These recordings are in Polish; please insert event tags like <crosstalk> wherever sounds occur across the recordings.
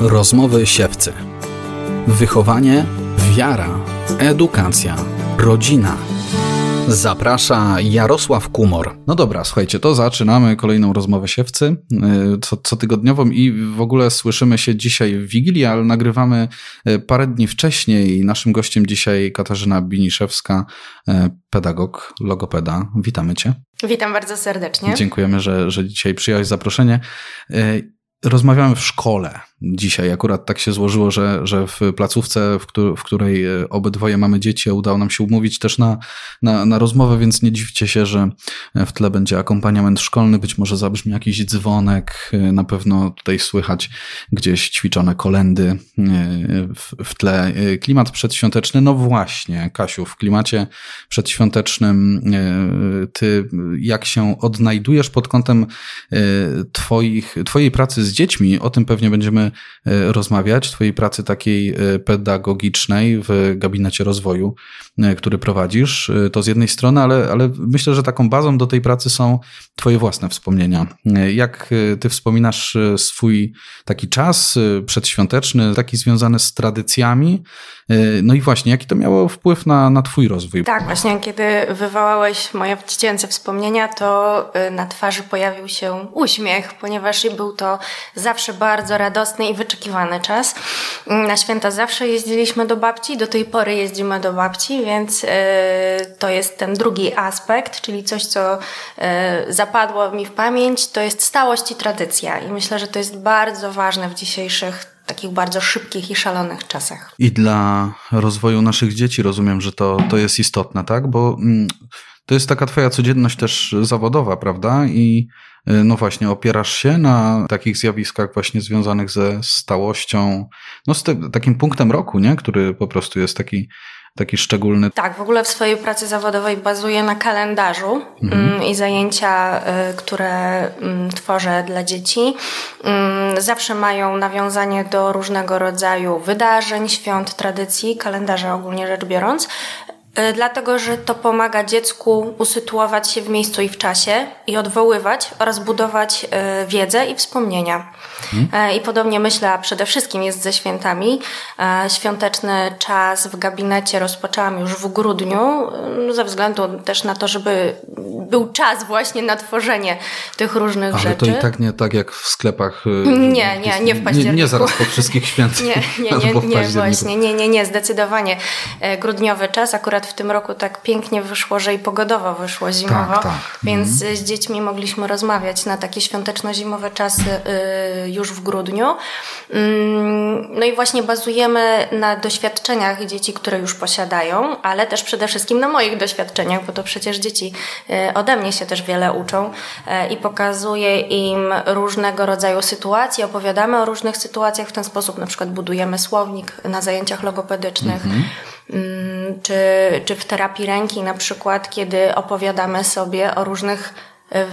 Rozmowy siewcy. Wychowanie, wiara, edukacja, rodzina. Zaprasza Jarosław Kumor. No dobra, słuchajcie, to zaczynamy kolejną rozmowę siewcy y, co, cotygodniową i w ogóle słyszymy się dzisiaj w Wigilii, ale nagrywamy y, parę dni wcześniej. Naszym gościem dzisiaj Katarzyna Biniszewska, y, pedagog, logopeda. Witamy Cię. Witam bardzo serdecznie. Dziękujemy, że, że dzisiaj przyjąłeś zaproszenie. Rozmawiamy w szkole dzisiaj. Akurat tak się złożyło, że, że w placówce, w, w której e, obydwoje mamy dzieci, udało nam się umówić też na, na, na rozmowę, więc nie dziwcie się, że w tle będzie akompaniament szkolny, być może zabrzmi jakiś dzwonek, e, na pewno tutaj słychać gdzieś ćwiczone kolendy e, w, w tle. Klimat przedświąteczny, no właśnie, Kasiu, w klimacie przedświątecznym ty jak się odnajdujesz pod kątem twoich, twojej pracy z dziećmi, o tym pewnie będziemy E, rozmawiać, Twojej pracy takiej e, pedagogicznej w gabinecie rozwoju, e, który prowadzisz. To z jednej strony, ale, ale myślę, że taką bazą do tej pracy są Twoje własne wspomnienia. Jak Ty wspominasz swój taki czas przedświąteczny, taki związany z tradycjami, no i właśnie, jaki to miało wpływ na, na Twój rozwój? Tak, właśnie, kiedy wywołałeś moje dziecięce wspomnienia, to na twarzy pojawił się uśmiech, ponieważ był to zawsze bardzo radosny i wyczekiwany czas. Na święta zawsze jeździliśmy do babci, do tej pory jeździmy do babci, więc e, to jest ten drugi aspekt, czyli coś, co e, zapadło mi w pamięć, to jest stałość i tradycja. I myślę, że to jest bardzo ważne w dzisiejszych takich bardzo szybkich i szalonych czasach. I dla rozwoju naszych dzieci rozumiem, że to, to jest istotne, tak? Bo mm, to jest taka twoja codzienność też zawodowa, prawda? I y, no właśnie, opierasz się na takich zjawiskach właśnie związanych ze stałością, no z takim punktem roku, nie? Który po prostu jest taki taki szczególny. Tak, w ogóle w swojej pracy zawodowej bazuję na kalendarzu mhm. Mm, i zajęcia, y, które mm, tworzę dla dzieci, mm, zawsze mają nawiązanie do różnego rodzaju wydarzeń, świąt, tradycji, kalendarza ogólnie rzecz biorąc. E, dlatego, że to pomaga dziecku usytuować się w miejscu i w czasie i odwoływać oraz budować e, wiedzę i wspomnienia. Hmm. I podobnie myślę, a przede wszystkim jest ze świętami. Świąteczny czas w gabinecie rozpoczęłam już w grudniu, ze względu też na to, żeby był czas właśnie na tworzenie tych różnych Ale rzeczy. Ale to i tak nie tak jak w sklepach. Nie, nie, nie w październiku. Nie, nie zaraz po wszystkich <laughs> świętach. nie, nie, nie, nie, właśnie, nie, nie, nie, zdecydowanie grudniowy czas. Akurat w tym roku tak pięknie wyszło, że i pogodowo wyszło zimowo, tak, tak. więc mhm. z dziećmi mogliśmy rozmawiać na takie świąteczno-zimowe czasy y, już w grudniu. Mm, no i właśnie bazujemy na doświadczeniach dzieci, które już posiadają, ale też przede wszystkim na moich doświadczeniach, bo to przecież dzieci y, ode mnie się też wiele uczą y, i pokazuję im różnego rodzaju sytuacje, opowiadamy o różnych sytuacjach w ten sposób, na przykład budujemy słownik na zajęciach logopedycznych. Mhm czy, czy w terapii ręki na przykład, kiedy opowiadamy sobie o różnych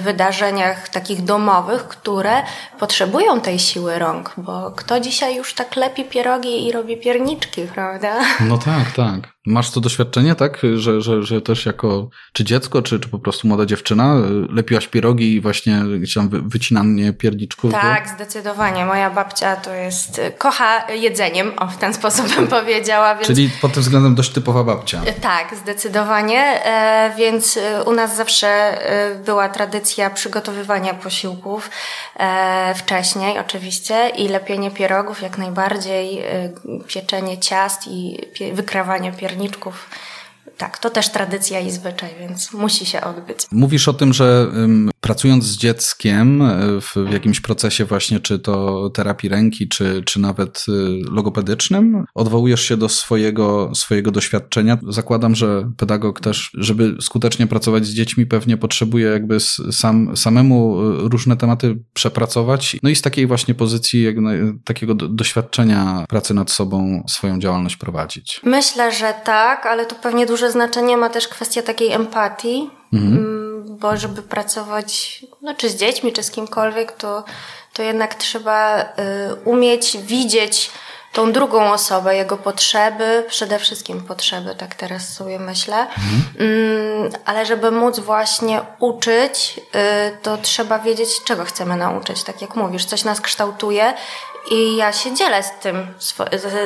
wydarzeniach takich domowych, które potrzebują tej siły rąk, bo kto dzisiaj już tak lepi pierogi i robi pierniczki, prawda? No tak, tak. Masz to doświadczenie, tak? Że, że, że też jako czy dziecko, czy, czy po prostu młoda dziewczyna lepiłaś pierogi i właśnie gdzieś tam wycinanie pierniczków? Tak, zdecydowanie. Moja babcia to jest, kocha jedzeniem, o w ten sposób bym powiedziała. Więc... Czyli pod tym względem dość typowa babcia. Tak, zdecydowanie. E, więc e, u nas zawsze e, była tradycja przygotowywania posiłków wcześniej oczywiście i lepienie pierogów jak najbardziej, pieczenie ciast i wykrawanie pierniczków Tak, to też tradycja i zwyczaj, więc musi się odbyć. Mówisz o tym, że pracując z dzieckiem e, w jakimś procesie właśnie, czy to terapii ręki, czy, czy nawet y, logopedycznym, odwołujesz się do swojego, swojego doświadczenia. Zakładam, że pedagog też, żeby skutecznie pracować z dziećmi, pewnie potrzebuje jakby sam, samemu y, różne tematy przepracować. No i z takiej właśnie pozycji, jak, takiego doświadczenia pracy nad sobą swoją działalność prowadzić. Myślę, że tak, ale tu pewnie duże znaczenie ma też kwestia takiej empatii. Mhm. Bo żeby pracować, no czy z dziećmi, czy z kimkolwiek, to, to jednak trzeba y, umieć widzieć tą drugą osobę, jego potrzeby, przede wszystkim potrzeby, tak teraz sobie myślę. Mhm. Mm, ale żeby móc właśnie uczyć, y, to trzeba wiedzieć, czego chcemy nauczyć. Tak jak mówisz, coś nas kształtuje i ja się dzielę z tym, z,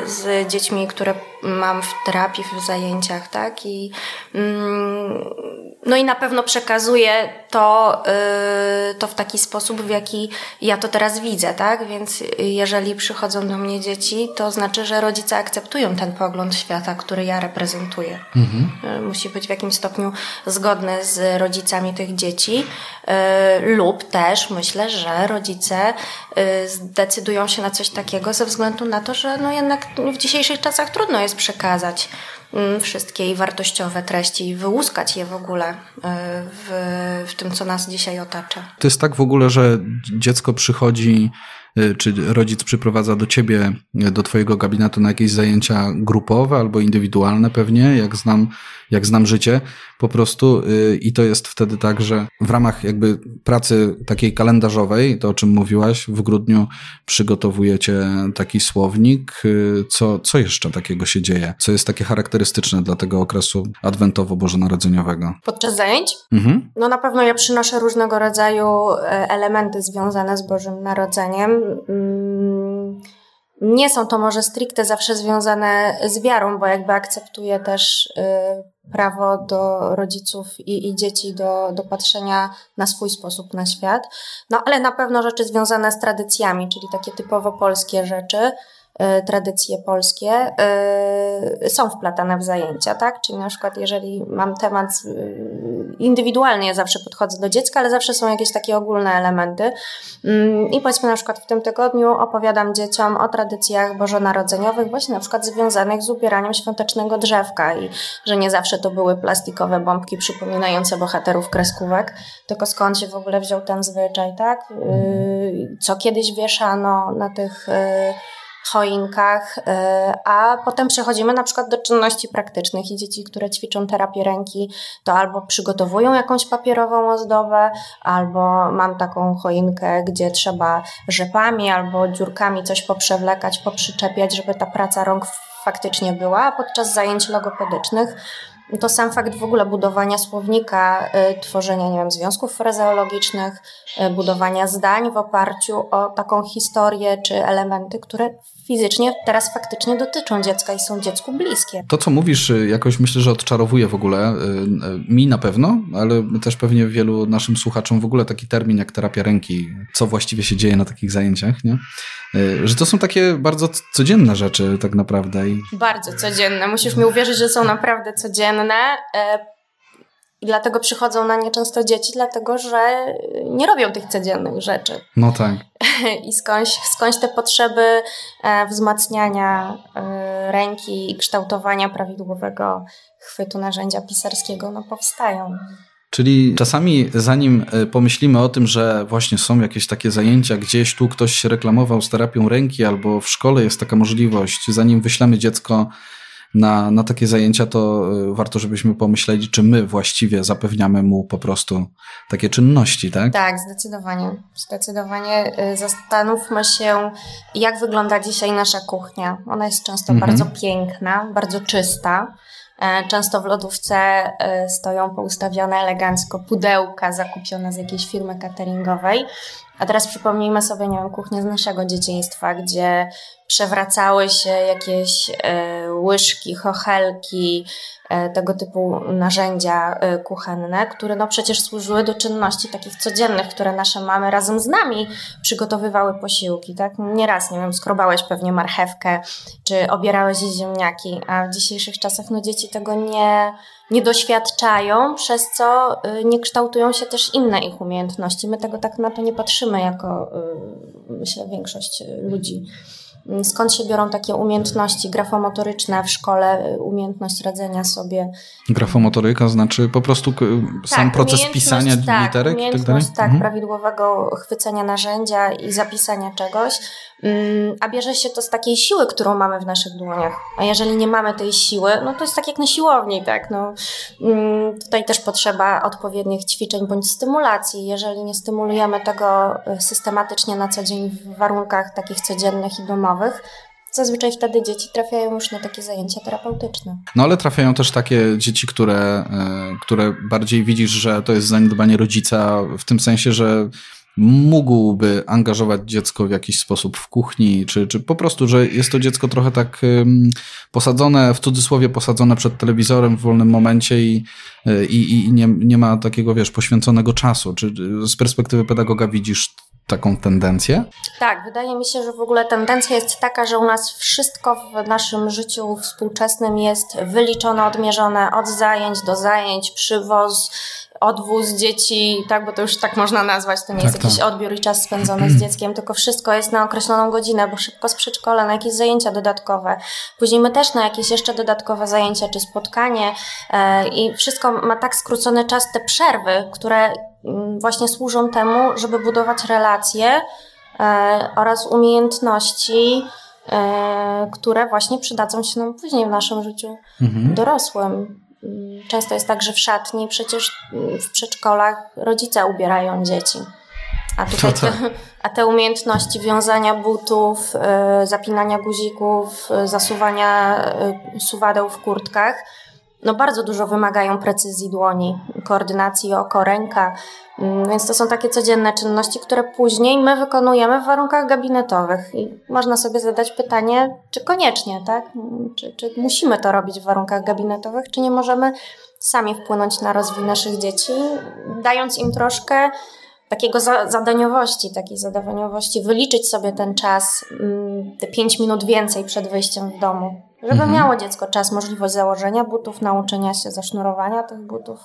z, dziećmi, które mam w terapii, w zajęciach, tak? I, mm, no i na pewno przekazuję to, yy, to w taki sposób, w jaki ja to teraz widzę, tak? Więc jeżeli przychodzą do mnie dzieci, to znaczy, że rodzice akceptują ten pogląd świata, który ja reprezentuję. Mhm. Yy, musi być w jakimś stopniu zgodny z rodzicami tych dzieci, yy, lub też myślę, że rodzice zdecydują się na coś takiego ze względu na to, że no jednak w dzisiejszych czasach trudno jest przekazać mm, wszystkie wartościowe treści wyłuskać je w ogóle y, w, w tym, co nas dzisiaj otacza. To jest tak w ogóle, że dziecko przychodzi Y, czy rodzic przyprowadza do ciebie, y, do twojego gabinetu na jakieś zajęcia grupowe albo indywidualne pewnie, jak znam, jak znam życie po prostu i to jest wtedy tak, że w ramach jakby pracy takiej kalendarzowej, to o czym mówiłaś, w grudniu przygotowujecie taki słownik. Co, co jeszcze takiego się dzieje? Co jest takie charakterystyczne dla tego okresu adwentowo-bożonarodzeniowego? Podczas zajęć? Mhm. No na pewno ja przynoszę różnego rodzaju e, elementy związane z Bożym Narodzeniem. Mm, nie są to może stricte zawsze związane z wiarą, bo jakby akceptuję też y, prawo do rodziców i, i, dzieci do, do patrzenia na swój sposób na świat. No ale na pewno rzeczy związane z tradycjami, czyli takie typowo polskie rzeczy. E, tradycje polskie e, są wplatane w zajęcia, tak? Czyli na przykład jeżeli mam temat e, indywidualnie, ja zawsze podchodzę do dziecka, ale zawsze są jakieś takie ogólne elementy mm, i powiedzmy na przykład w tym tygodniu opowiadam dzieciom o tradycjach bożonarodzeniowych właśnie na przykład związanych z ubieraniem świątecznego drzewka i że nie zawsze to były plastikowe bombki przypominające bohaterów kreskówek, tylko skąd się w ogóle wziął ten zwyczaj, tak? Co kiedyś wieszano na tych choinkach, y, a potem przechodzimy na przykład do czynności praktycznych i dzieci, które ćwiczą terapię ręki, to albo przygotowują jakąś papierową ozdobę, albo mam taką choinkę, gdzie trzeba rzepami albo dziurkami coś poprzewlekać, poprzyczepiać, żeby ta praca rąk faktycznie była, a podczas zajęć logopedycznych to sam fakt w ogóle budowania słownika, y, tworzenia, nie wiem, związków frazeologicznych, y, budowania zdań w oparciu o taką historię czy elementy, które fizycznie teraz faktycznie dotyczą dziecka i są dziecku bliskie. To, co mówisz, y, jakoś myślę, że odczarowuje w ogóle. Mi na pewno, ale też pewnie wielu naszym słuchaczom w ogóle taki termin jak terapia ręki, co właściwie się dzieje na takich zajęciach, nie? Że to są takie bardzo codzienne rzeczy tak naprawdę. I... Bardzo codzienne. Musisz mi uwierzyć, że są naprawdę codzienne e, i dlatego przychodzą na nie często dzieci, dlatego że nie robią tych codziennych rzeczy. No tak. <laughs> I skądś, skądś te potrzeby e, wzmacniania e, ręki i kształtowania prawidłowego chwytu narzędzia pisarskiego no, powstają. Czyli czasami zanim pomyślimy o tym, że właśnie są jakieś takie zajęcia, gdzieś tu ktoś się reklamował z terapią ręki albo w szkole jest taka możliwość, zanim wyślemy dziecko na, na takie zajęcia, to y, warto, żebyśmy pomyśleli, czy my właściwie zapewniamy mu po prostu takie czynności, tak? Tak, zdecydowanie. Zdecydowanie y, zastanówmy się, jak wygląda dzisiaj nasza kuchnia. Ona jest często mhm. bardzo piękna, bardzo czysta. E, często w lodówce e, stoją poustawione elegancko pudełka zakupione z jakiejś firmy cateringowej. A teraz przypomnijmy sobie, nie wiem, kuchnię z naszego dzieciństwa, gdzie przewracały się jakieś e, łyżki, chochelki, tego typu narzędzia e, kuchenne, które no przecież służyły do czynności takich codziennych, które nasze mamy razem z nami przygotowywały posiłki, tak? Nieraz, nie wiem, skrobałeś pewnie marchewkę, czy obierałeś ziemniaki, a w dzisiejszych czasach no dzieci tego nie, nie doświadczają, przez co nie kształtują się też inne ich umiejętności. My tego tak na to nie patrzymy jako, myślę, większość ludzi. Mm, skąd się biorą takie umiejętności grafomotoryczne w szkole, y, umiejętność radzenia sobie. Grafomotoryka znaczy po prostu sam tak, proces pisania tak, literek? Tak, umiejętność, tak, tak mhm. prawidłowego chwycenia narzędzia i zapisania czegoś. Mm, a bierze się to z takiej siły, którą mamy w naszych dłoniach. A jeżeli nie mamy tej siły, no to jest tak jak na siłowni, tak? No, mm, tutaj też potrzeba odpowiednich ćwiczeń bądź stymulacji. Jeżeli nie stymulujemy tego y, systematycznie na co dzień w warunkach takich codziennych i domowych, Zazwyczaj wtedy dzieci trafiają już na takie zajęcia terapeutyczne. No ale trafiają też takie dzieci, które, e, które bardziej widzisz, że to jest zaniedbanie rodzica, w tym sensie, że mógłby angażować dziecko w jakiś sposób w kuchni, czy, czy po prostu, że jest to dziecko trochę tak posadzone, w cudzysłowie posadzone przed telewizorem w wolnym momencie i, e, i, i nie, nie ma takiego, wiesz, poświęconego czasu. Czy z perspektywy pedagoga widzisz taką tendencję? Tak, wydaje mi się, że w ogóle tendencja jest taka, że u nas wszystko w naszym życiu współczesnym jest wyliczone, odmierzone od zajęć do zajęć, przywoz, odwóz dzieci, tak, bo to już tak można nazwać, to nie tak, jest jakiś tak. odbiór i czas spędzony z dzieckiem, tylko wszystko jest na określoną godzinę, bo szybko z przedszkola, na jakieś zajęcia dodatkowe. Później my też na jakieś jeszcze dodatkowe zajęcia czy spotkanie e, i wszystko ma tak skrócony czas, te przerwy, które mm, właśnie służą temu, żeby budować relacje e, oraz umiejętności, e, które właśnie przydadzą się nam później w naszym życiu mhm. dorosłym. Często jest tak, że w szatni przecież w przedszkolach rodzice ubierają dzieci. A tutaj te, <laughs> a te umiejętności wiązania butów, y, zapinania guzików, y, zasuwania y, suwadeł w kurtkach, no bardzo dużo wymagają precyzji dłoni, koordynacji oko, ręka, mm, więc to są takie codzienne czynności, które później my wykonujemy w warunkach gabinetowych. I można sobie zadać pytanie, czy koniecznie, tak? Czy, czy musimy to robić w warunkach gabinetowych, czy nie możemy sami wpłynąć na rozwój naszych dzieci, dając im troszkę takiego za zadaniowości, takiej zadawaniowości, wyliczyć sobie ten czas, mm, te 5 minut więcej przed wyjściem w domu, żeby mhm. miało dziecko czas, możliwość założenia butów, nauczenia się zasznurowania tych butów,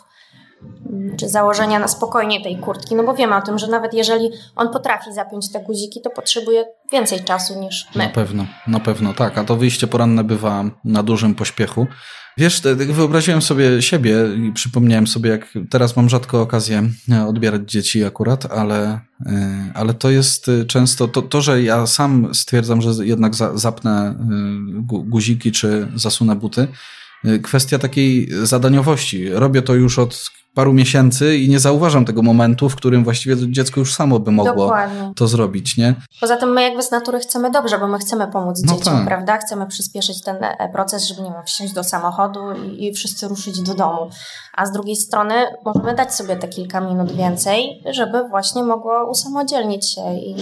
mm, czy założenia na spokojnie tej kurtki, no bo wiemy o tym, że nawet jeżeli on potrafi zapiąć te guziki, to potrzebuje więcej czasu niż my. Na pewno, na pewno, tak, a to wyjście poranne bywa na dużym pośpiechu. Wiesz, wyobraziłem sobie siebie i przypomniałem sobie, jak teraz mam rzadko okazję e, odbierać dzieci akurat, ale, e, ale to jest e, często to, to, że ja sam stwierdzam, że jednak zapnę guziki czy zasunę buty, kwestia takiej zadaniowości. Robię to już od paru miesięcy i nie zauważam tego momentu, w którym właściwie dziecko już samo by mogło Dokładnie. to zrobić, nie? Poza tym my jakby z natury chcemy dobrze, bo my chcemy pomóc no dzieciom, tak. prawda? Chcemy przyspieszyć ten e, proces, żeby nie wiem, wsiąść do samochodu i, i wszyscy ruszyć do domu. A z drugiej strony możemy dać sobie te kilka minut więcej, żeby właśnie mogło usamodzielnić się i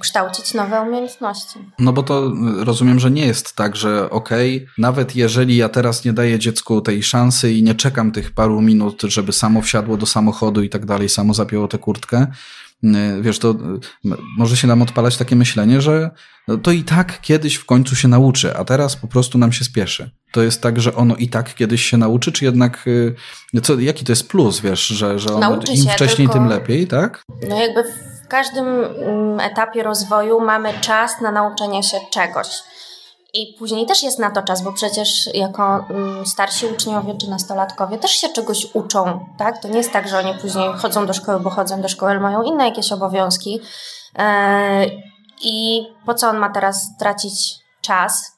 kształcić nowe umiejętności. No bo to rozumiem, że nie jest tak, że okej, okay, nawet jeżeli ja teraz nie daję dziecku tej szansy i nie czekam tych paru minut, żeby samo wsiadło do samochodu i tak dalej, samo zapięło tę kurtkę, y, wiesz, to może się nam odpalać takie myślenie, że to i tak kiedyś w końcu się nauczy, a teraz po prostu nam się spieszy. To jest tak, że ono i tak kiedyś się nauczy, czy jednak, y, co, jaki to jest plus, wiesz, że, że ono, im wcześniej, tylko... tym lepiej, tak? No jakby w każdym mm, etapie rozwoju mamy czas na nauczenie się czegoś. I później też jest na to czas, bo przecież jako mm, starsi uczniowie czy nastolatkowie też się czegoś uczą, tak? To nie jest tak, że oni później chodzą do szkoły, bo chodzą do szkoły, ale mają inne jakieś obowiązki. E, I po co on ma teraz tracić czas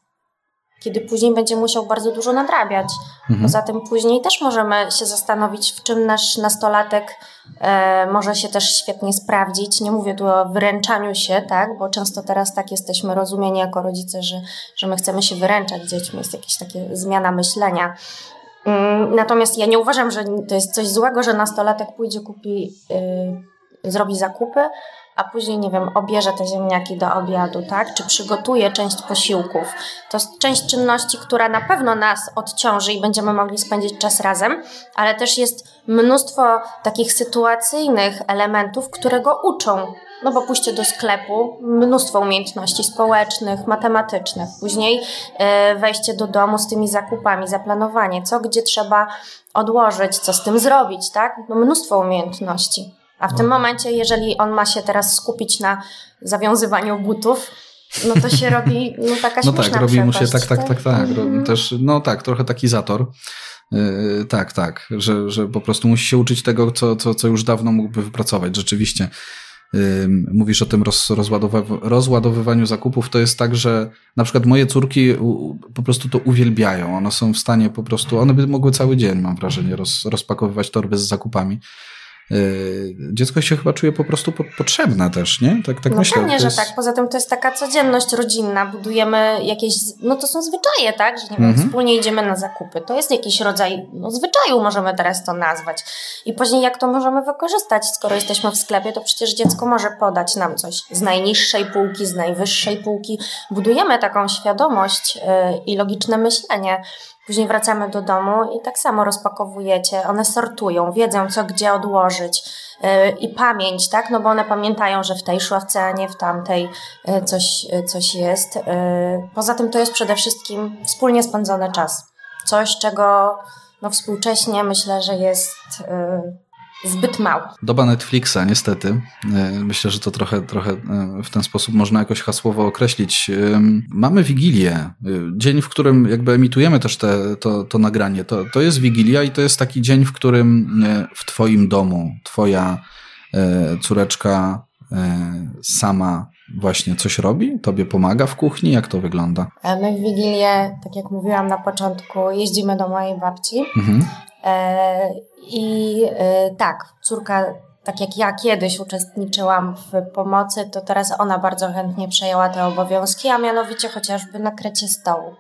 kiedy później będzie musiał bardzo dużo nadrabiać. Mhm. Poza tym później też możemy się zastanowić, w czym nasz nastolatek e, może się też świetnie sprawdzić. Nie mówię tu o wyręczaniu się, tak, bo często teraz tak jesteśmy rozumieni jako rodzice, że, że my chcemy się wyręczać dziećmi, jest jakaś taka zmiana myślenia. Mm, natomiast ja nie uważam, że to jest coś złego, że nastolatek pójdzie, kupi, yy, zrobi zakupy, a później, nie wiem, obierze te ziemniaki do obiadu, tak? Czy przygotuje część posiłków. To jest część czynności, która na pewno nas odciąży i będziemy mogli spędzić czas razem, ale też jest mnóstwo takich sytuacyjnych elementów, które go uczą. No bo pójście do sklepu, mnóstwo umiejętności społecznych, matematycznych. Później e, wejście do domu z tymi zakupami, zaplanowanie, co gdzie trzeba odłożyć, co z tym zrobić, tak? No mnóstwo umiejętności. A w tym momencie, jeżeli on ma się teraz skupić na zawiązywaniu butów, no to się robi no, taka No tak, robi mu się tak, tak, tak, tak. Mm. Też, no tak, trochę taki zator. Yy, tak, tak, że, że po prostu musi się uczyć tego, co, co, co już dawno mógłby wypracować, rzeczywiście. Yy, mówisz o tym roz, rozładowywaniu zakupów, to jest tak, że na przykład moje córki u, po prostu to uwielbiają. One są w stanie po prostu, one by mogły cały dzień, mam wrażenie, roz, rozpakowywać torby z zakupami dziecko się chyba czuje po prostu potrzebne też, nie? Tak, tak no myślę. Pewnie, jest... że tak. Poza tym to jest taka codzienność rodzinna. Budujemy jakieś, no to są zwyczaje, tak? Że nie wiem, mhm. wspólnie idziemy na zakupy. To jest jakiś rodzaj no, zwyczaju, możemy teraz to nazwać. I później jak to możemy wykorzystać? Skoro jesteśmy w sklepie, to przecież dziecko może podać nam coś z najniższej półki, z najwyższej półki. Budujemy taką świadomość yy, i logiczne myślenie. Później wracamy do domu i tak samo rozpakowujecie. One sortują, wiedzą co gdzie odłożyć. Yy, I pamięć, tak? No bo one pamiętają, że w tej szławce, a nie w tamtej yy, coś, yy, coś jest. Poza tym to jest przede wszystkim wspólnie spędzony czas. Coś, czego no współcześnie myślę, że jest zbyt mało. Doba Netflixa, niestety. E, myślę, że to trochę, trochę e, w ten sposób można jakoś hasłowo określić. E, mamy Wigilię, dzień, w którym jakby emitujemy też te, to, to nagranie. To, to jest Wigilia i to jest taki dzień, w którym w Twoim domu Twoja córeczka sama właśnie coś robi? Tobie pomaga w kuchni? Jak to wygląda? My w Wigilię, tak jak mówiłam na początku, jeździmy do mojej babci. Mhm. E, I e, tak, córka, tak jak ja kiedyś uczestniczyłam w pomocy, to teraz ona bardzo chętnie przejęła te obowiązki, a mianowicie chociażby nakrycie stołu.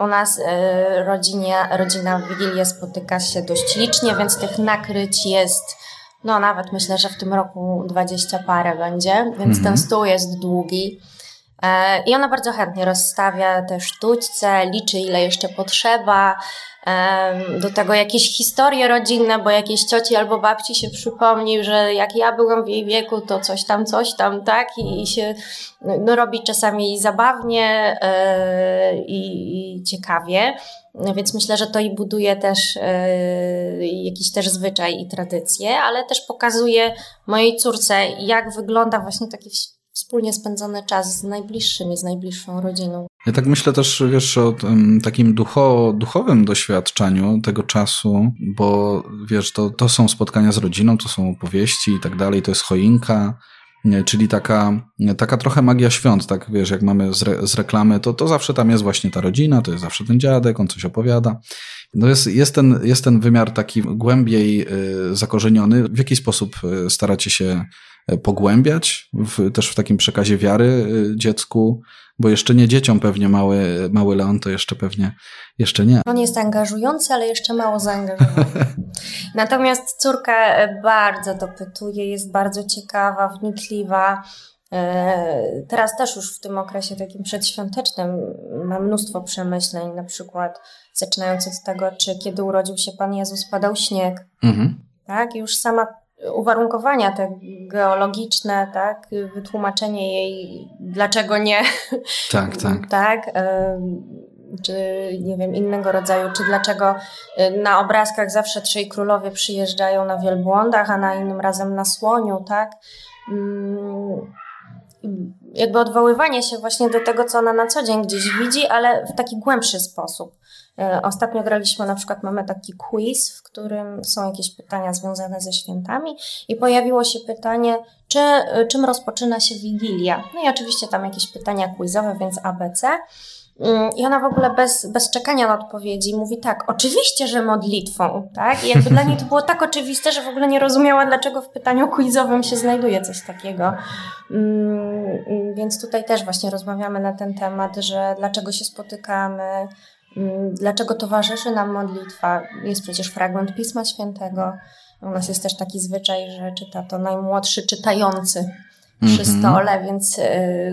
U nas e, rodzinie, rodzina w Wigilię spotyka się dość licznie, więc tych nakryć jest, no nawet myślę, że w tym roku dwadzieścia parę będzie, więc mhm. ten stół jest długi. I ona bardzo chętnie rozstawia te sztućce, liczy ile jeszcze potrzeba, do tego jakieś historie rodzinne, bo jakieś cioci albo babci się przypomni, że jak ja byłam w jej wieku, to coś tam, coś tam, tak? I, się no, robi czasami zabawnie yy, i ciekawie. Więc myślę, że to i buduje też yy, jakiś też zwyczaj i tradycje, ale też pokazuje mojej córce, jak wygląda właśnie taki wspólnie spędzony czas z najbliższymi, z najbliższą rodziną. Ja tak myślę też, wiesz, o takim ducho, duchowym doświadczeniu tego czasu, bo wiesz, to, to są spotkania z rodziną, to są opowieści i tak dalej, to jest choinka, czyli taka, taka trochę magia świąt, tak wiesz, jak mamy z, re, z reklamy, to, to zawsze tam jest właśnie ta rodzina, to jest zawsze ten dziadek, on coś opowiada. No jest, jest, ten, jest ten wymiar taki głębiej y, zakorzeniony. W jaki sposób y, staracie się pogłębiać w, też w takim przekazie wiary y, dziecku, bo jeszcze nie dzieciom pewnie mały, mały Leon to jeszcze pewnie jeszcze nie. On jest angażujący, ale jeszcze mało zaangażowany. <laughs> Natomiast córka bardzo dopytuje, jest bardzo ciekawa, wnikliwa. E, teraz też już w tym okresie takim przedświątecznym mam mnóstwo przemyśleń, na przykład zaczynając od tego, czy kiedy urodził się Pan Jezus padał śnieg. Mhm. Tak, już sama uwarunkowania te geologiczne, tak, wytłumaczenie jej, dlaczego nie. Tak, tak. <laughs> tak, czy nie wiem, innego rodzaju, czy dlaczego y, na obrazkach zawsze trzej królowie przyjeżdżają na wielbłądach, a na innym razem na słoniu, tak. Mm, jakby odwoływanie się właśnie do tego, co ona na co dzień gdzieś widzi, ale w taki głębszy sposób. E, ostatnio graliśmy, na przykład mamy taki quiz, w którym są jakieś pytania związane ze świętami i pojawiło się pytanie, czy, e, czym rozpoczyna się Wigilia. No i oczywiście tam jakieś pytania quizowe, więc ABC. Mm, I ona w ogóle bez, bez czekania na odpowiedzi mówi tak, oczywiście, że modlitwą, tak? I jakby dla niej to było tak oczywiste, że w ogóle nie rozumiała, dlaczego w pytaniu quizowym się znajduje coś takiego. Mm, więc tutaj też właśnie rozmawiamy na ten temat, że dlaczego się spotykamy, Mm, dlaczego towarzyszy nam modlitwa? Jest przecież fragment Pisma Świętego. U nas jest też taki zwyczaj, że czyta to najmłodszy czytający przy mm -hmm. stole, więc y,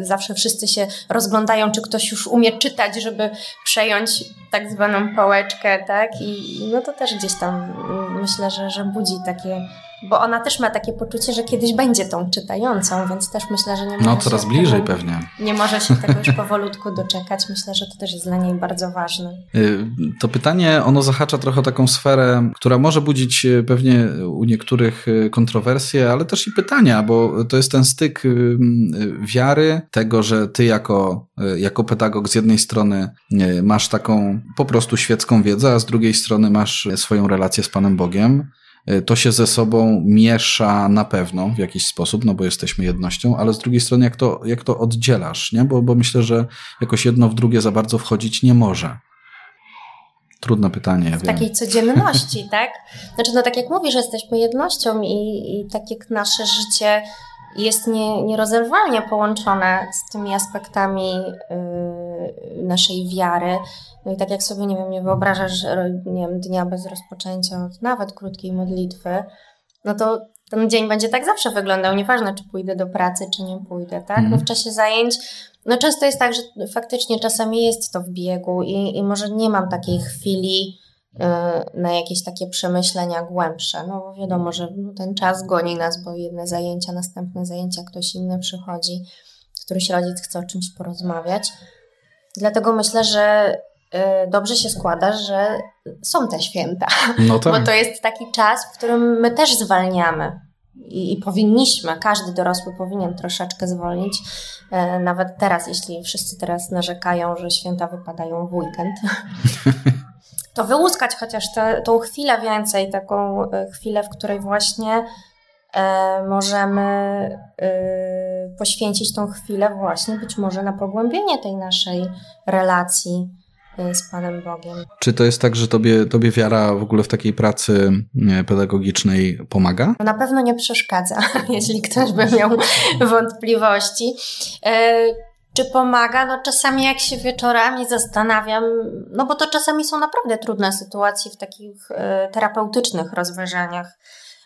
zawsze wszyscy się rozglądają, czy ktoś już umie czytać, żeby przejąć tak zwaną pałeczkę, tak? I no to też gdzieś tam y, myślę, że, że budzi takie bo ona też ma takie poczucie, że kiedyś będzie tą czytającą, więc też myślę, że nie może No coraz bliżej tego, pewnie. Nie może się tego już powolutku doczekać. Myślę, że to też jest dla niej bardzo ważne. Y, to pytanie, ono zahacza trochę taką sferę, która może budzić y, pewnie u niektórych y, kontrowersje, ale też i pytania, bo to jest ten styk wiary, tego, że ty jako, jako pedagog z jednej strony masz taką po prostu świecką wiedzę, a z drugiej strony masz swoją relację z Panem Bogiem. E, to się ze sobą miesza na pewno w jakiś sposób, no bo jesteśmy jednością, ale z drugiej strony jak to, jak to oddzielasz, nie? Bo, bo myślę, że jakoś jedno w drugie za bardzo wchodzić nie może. Trudne pytanie. Ja w takiej codzienności, <laughs> tak? Znaczy, no tak jak mówisz, jesteśmy jednością i, i tak jak nasze życie jest nie, nierozerwalnie połączone z tymi aspektami yy, naszej wiary. No i tak jak sobie, nie wiem, nie wyobrażasz, nie wiem, dnia bez rozpoczęcia, nawet krótkiej modlitwy, no to ten dzień będzie tak zawsze wyglądał, nieważne czy pójdę do pracy, czy nie pójdę, tak? No w czasie zajęć, no często jest tak, że faktycznie czasami jest to w biegu i, i może nie mam takiej chwili, Y, na jakieś takie przemyślenia głębsze. No bo wiadomo, że ten czas goni nas, bo jedne zajęcia, następne zajęcia, ktoś inny przychodzi, któryś rodzic chce o czymś porozmawiać. Dlatego myślę, że y, dobrze się składa, że są te święta. No <laughs> tak. Bo to jest taki czas, w którym my też zwalniamy. I, I, powinniśmy, każdy dorosły powinien troszeczkę zwolnić. E, nawet teraz, jeśli wszyscy teraz narzekają, że święta wypadają w weekend, <laughs> to wyłuskać chociaż te, tą chwilę więcej, taką e, chwilę, w której właśnie możemy e, poświęcić tą chwilę właśnie być może na pogłębienie tej naszej relacji e, z Panem Bogiem. Czy to jest tak, że tobie, tobie wiara w ogóle w takiej pracy e, pedagogicznej pomaga? Na pewno nie przeszkadza, <laughs> jeśli ktoś by miał <laughs> wątpliwości. E, czy pomaga? No czasami jak się wieczorami zastanawiam, no bo to czasami są naprawdę trudne sytuacje w takich e, terapeutycznych rozważaniach.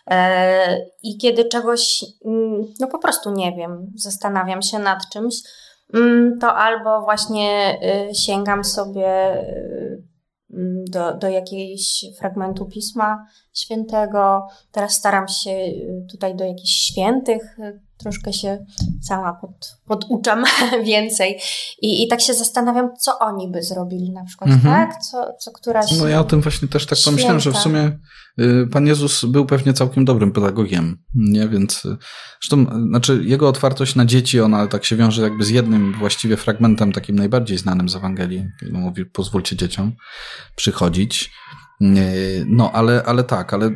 E, I kiedy czegoś, mm, no po prostu nie wiem, zastanawiam się nad czymś, mm, to albo właśnie e, sięgam sobie mm, do, do jakiegoś fragmentu Pisma Świętego. Teraz staram się tutaj do jakichś świętych troszkę się sama pod, poduczam <laughs> więcej. I, I tak się zastanawiam, co oni by zrobili na przykład, mhm. tak? Co, co któraś. No ja o tym właśnie też tak święta. pomyślałem, że w sumie y, Pan Jezus był pewnie całkiem dobrym pedagogiem, nie? Więc y, zresztą, znaczy jego otwartość na dzieci, ona tak się wiąże jakby z jednym właściwie fragmentem, takim najbardziej znanym z Ewangelii. Mówi, pozwólcie dzieciom przychodzić. No, ale, ale tak, ale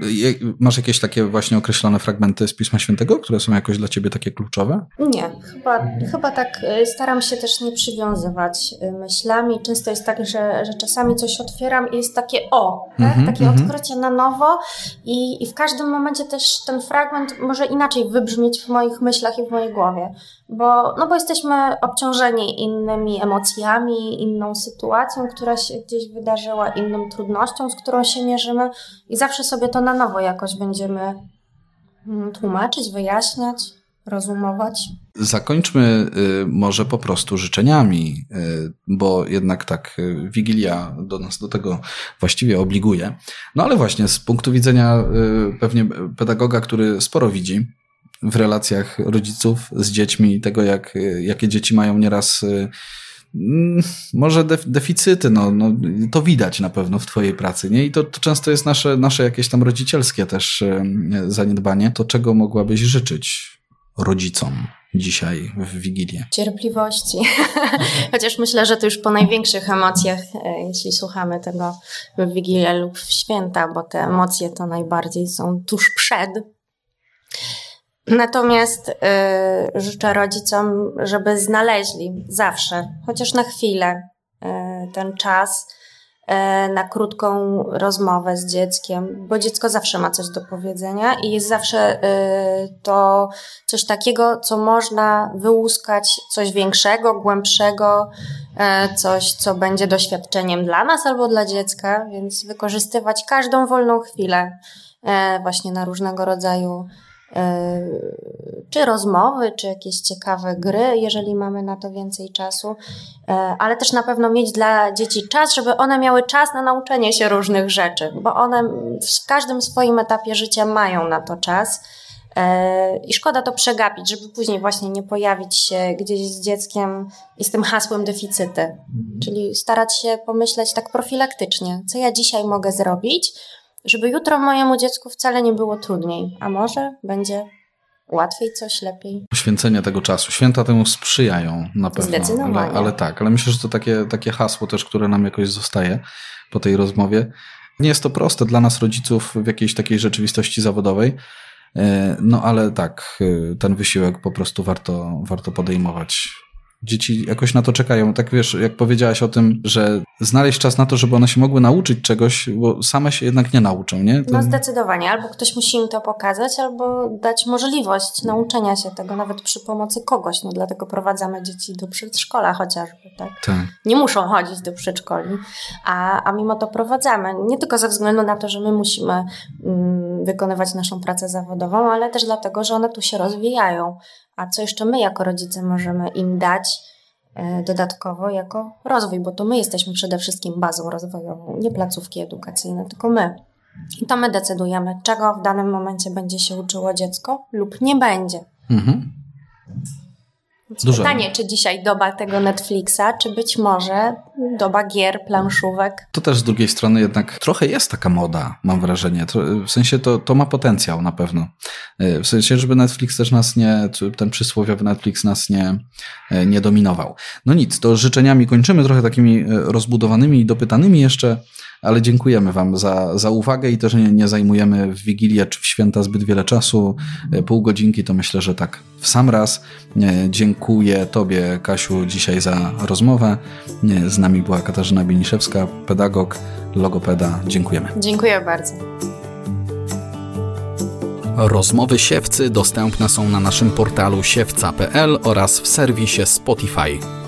masz jakieś takie właśnie określone fragmenty z Pisma Świętego, które są jakoś dla ciebie takie kluczowe? Nie, chyba, chyba tak y, staram się też nie przywiązywać y, myślami. Często jest tak, że, że czasami coś otwieram i jest takie o, tak? mm -hmm, takie mm -hmm. odkrycie na nowo i, i w każdym momencie też ten fragment może inaczej wybrzmieć w moich myślach i w mojej głowie bo, no bo jesteśmy obciążeni innymi emocjami, inną sytuacją, która się gdzieś wydarzyła, inną trudnością, z którą się mierzymy i zawsze sobie to na nowo jakoś będziemy mm, tłumaczyć, wyjaśniać, rozumować. Zakończmy y, może po prostu życzeniami, y, bo jednak tak y, Wigilia do nas do tego właściwie obliguje. No ale właśnie z punktu widzenia pewnie pedagoga, który sporo widzi, w relacjach rodziców z dziećmi, tego jak, jakie dzieci mają nieraz y, mm, może deficyty, no, no, to widać na pewno w twojej pracy, nie? I to, to często jest nasze, nasze jakieś tam rodzicielskie też y, zaniedbanie. To czego mogłabyś życzyć rodzicom dzisiaj w Wigilię? Cierpliwości. <laughs> Chociaż myślę, że to już po największych emocjach, e, jeśli słuchamy tego w Wigilię lub w święta, bo te emocje to najbardziej są tuż przed. Natomiast y, życzę rodzicom, żeby znaleźli zawsze, chociaż na chwilę, y, ten czas y, na krótką rozmowę z dzieckiem, bo dziecko zawsze ma coś do powiedzenia i jest zawsze y, to coś takiego, co można wyłuskać, coś większego, głębszego, y, coś, co będzie doświadczeniem dla nas albo dla dziecka, więc wykorzystywać każdą wolną chwilę y, właśnie na różnego rodzaju czy rozmowy, czy jakieś ciekawe gry, jeżeli mamy na to więcej czasu, e, ale też na pewno mieć dla dzieci czas, żeby one miały czas na nauczenie się różnych rzeczy, bo one w każdym swoim etapie życia mają na to czas. E, I szkoda to przegapić, żeby później właśnie nie pojawić się gdzieś z dzieckiem i z tym hasłem deficyty. Mhm. Czyli starać się pomyśleć tak profilaktycznie, co ja dzisiaj mogę zrobić, żeby jutro mojemu dziecku wcale nie było trudniej, a może będzie łatwiej, coś lepiej. Poświęcenie tego czasu. Święta temu sprzyjają na pewno. Zdecydowanie. Ale, ale tak, ale myślę, że to takie, takie hasło też, które nam jakoś zostaje po tej rozmowie. Nie jest to proste dla nas, rodziców, w jakiejś takiej rzeczywistości zawodowej. E, no ale tak, e, ten wysiłek po prostu warto, warto podejmować dzieci jakoś na to czekają. Tak wiesz, jak powiedziałaś o tym, że znaleźć czas na to, żeby one się mogły nauczyć czegoś, bo same się jednak nie nauczą, nie? To... No zdecydowanie. Albo ktoś musi im to pokazać, albo dać możliwość nauczenia się tego, nawet przy pomocy kogoś. No dlatego prowadzamy dzieci do przedszkola chociażby, tak? tak. Nie muszą chodzić do przedszkoli, a, a mimo to prowadzamy. Nie tylko ze względu na to, że my musimy mm, wykonywać naszą pracę zawodową, ale też dlatego, że one tu się rozwijają. A co jeszcze my jako rodzice możemy im dać, dodatkowo jako rozwój, bo to my jesteśmy przede wszystkim bazą rozwojową, nie placówki edukacyjne, tylko my. I to my decydujemy, czego w danym momencie będzie się uczyło dziecko lub nie będzie. Mhm. Dużo. Pytanie, czy dzisiaj doba tego Netflixa, czy być może doba gier, planszówek. To też z drugiej strony jednak trochę jest taka moda, mam wrażenie. W sensie to, to ma potencjał na pewno. E, w sensie, żeby Netflix też nas nie, ten przysłowiowy Netflix nas nie, e, nie dominował. No nic, to życzeniami kończymy trochę takimi e, rozbudowanymi i dopytanymi jeszcze ale dziękujemy Wam za, za uwagę i też nie, nie zajmujemy w Wigilię czy w święta zbyt wiele czasu. E, pół godzinki to myślę, że tak w sam raz. E, dziękuję Tobie, Kasiu, dzisiaj za rozmowę. E, z nami była Katarzyna Bieniszewska, pedagog, logopeda. Dziękujemy. Dziękuję bardzo. Rozmowy siewcy dostępne są na naszym portalu siewca.pl oraz w serwisie Spotify.